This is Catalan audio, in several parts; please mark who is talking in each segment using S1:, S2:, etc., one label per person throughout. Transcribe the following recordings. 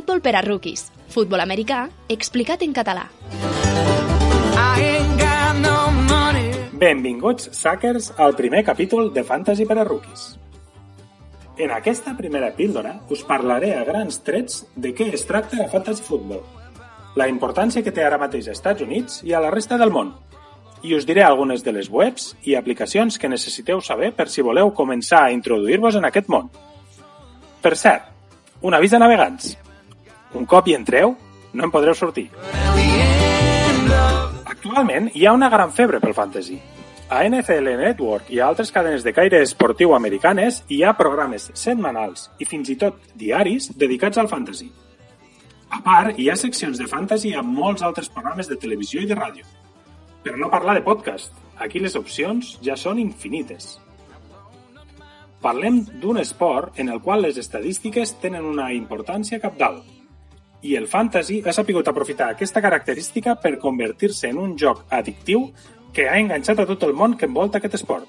S1: Futbol per a rookies. Futbol americà explicat en català.
S2: Benvinguts, Suckers, al primer capítol de Fantasy per a rookies. En aquesta primera píldora us parlaré a grans trets de què es tracta la Fantasy Football, la importància que té ara mateix als Estats Units i a la resta del món, i us diré algunes de les webs i aplicacions que necessiteu saber per si voleu començar a introduir-vos en aquest món. Per cert, un avís de navegants. Un cop hi entreu, no en podreu sortir. Actualment hi ha una gran febre pel fantasy. A NFL Network i a altres cadenes de caire esportiu americanes hi ha programes setmanals i fins i tot diaris dedicats al fantasy. A part, hi ha seccions de fantasy a molts altres programes de televisió i de ràdio. Per no parlar de podcast, aquí les opcions ja són infinites. Parlem d'un esport en el qual les estadístiques tenen una importància capdalt. I el fantasy ha sapigut aprofitar aquesta característica per convertir-se en un joc addictiu que ha enganxat a tot el món que envolta aquest esport.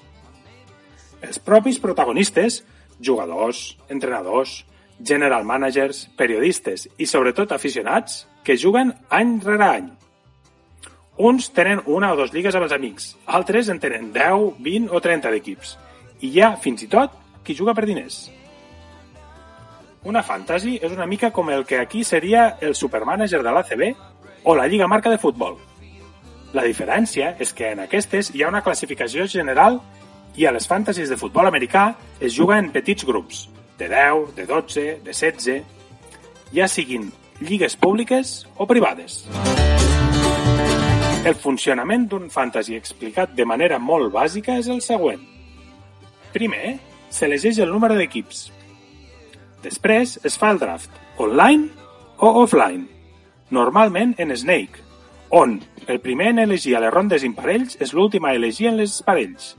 S2: Els propis protagonistes, jugadors, entrenadors, general managers, periodistes i sobretot aficionats que juguen any rere any. Uns tenen una o dues lligues amb els amics, altres en tenen 10, 20 o 30 d'equips. I hi ha, fins i tot, qui juga per diners. Una fantasy és una mica com el que aquí seria el supermanager de l'ACB o la Lliga Marca de Futbol. La diferència és que en aquestes hi ha una classificació general i a les fantasies de futbol americà es juga en petits grups, de 10, de 12, de 16, ja siguin lligues públiques o privades. El funcionament d'un fantasy explicat de manera molt bàsica és el següent. Primer, s'elegeix el número d'equips. Després es fa el draft, online o offline, normalment en Snake, on el primer en elegir a les rondes imparells és l'últim a elegir en les parells,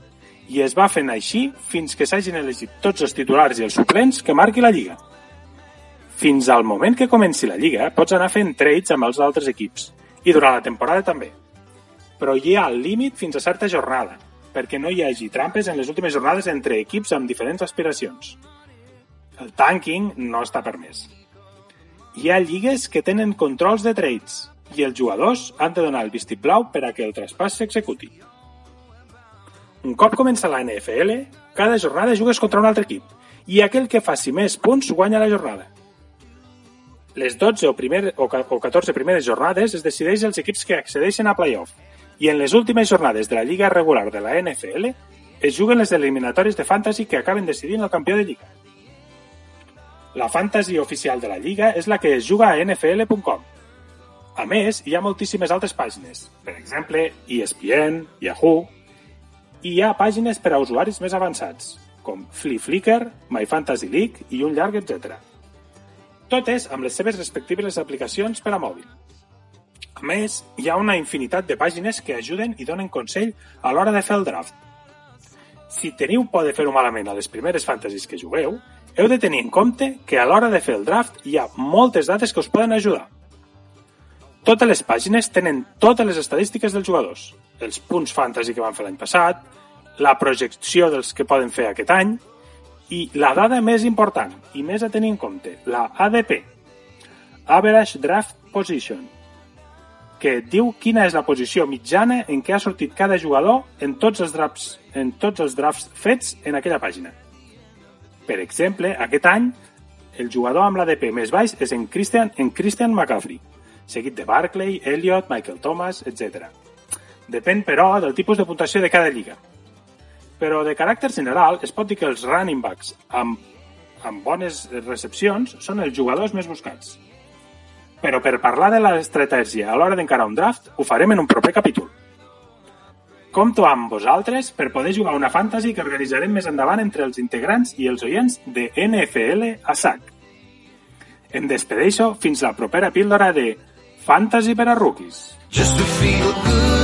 S2: i es va fent així fins que s'hagin elegit tots els titulars i els suplents que marqui la lliga. Fins al moment que comenci la lliga, pots anar fent trades amb els altres equips, i durant la temporada també. Però hi ha el límit fins a certa jornada, perquè no hi hagi trampes en les últimes jornades entre equips amb diferents aspiracions. El tanking no està permès. Hi ha lligues que tenen controls de trades i els jugadors han de donar el vistiplau per a que el traspàs s'executi. Un cop comença la NFL, cada jornada jugues contra un altre equip i aquell que faci més punts guanya la jornada. Les 12 o, primer, o 14 primeres jornades es decideix els equips que accedeixen a playoff i en les últimes jornades de la lliga regular de la NFL es juguen les eliminatòries de fantasy que acaben decidint el campió de lliga. La fantasy oficial de la lliga és la que es juga a nfl.com. A més, hi ha moltíssimes altres pàgines, per exemple, ESPN, Yahoo, i hi ha pàgines per a usuaris més avançats, com Flea Flickr, My Fantasy League i un llarg etc. Totes amb les seves respectives aplicacions per a mòbil. A més, hi ha una infinitat de pàgines que ajuden i donen consell a l'hora de fer el draft. Si teniu por de fer-ho malament a les primeres fantasies que jugueu, heu de tenir en compte que a l'hora de fer el draft hi ha moltes dades que us poden ajudar. Totes les pàgines tenen totes les estadístiques dels jugadors, els punts fantasy que van fer l'any passat, la projecció dels que poden fer aquest any i la dada més important i més a tenir en compte, la ADP, Average Draft Position, que diu quina és la posició mitjana en què ha sortit cada jugador en tots els drafts, en tots els drafts fets en aquella pàgina. Per exemple, aquest any, el jugador amb l'ADP més baix és en Christian, en Christian McCaffrey, seguit de Barclay, Elliott, Michael Thomas, etc. Depèn, però, del tipus de puntuació de cada lliga. Però, de caràcter general, es pot dir que els running backs amb, amb bones recepcions són els jugadors més buscats. Però per parlar de l'estratègia a l'hora d'encarar un draft, ho farem en un proper capítol. Compto amb vosaltres per poder jugar una fantasy que organitzarem més endavant entre els integrants i els oients de NFL a SAC. Em despedeixo fins la propera píldora de Fantasy per a Rookies. Just to feel good.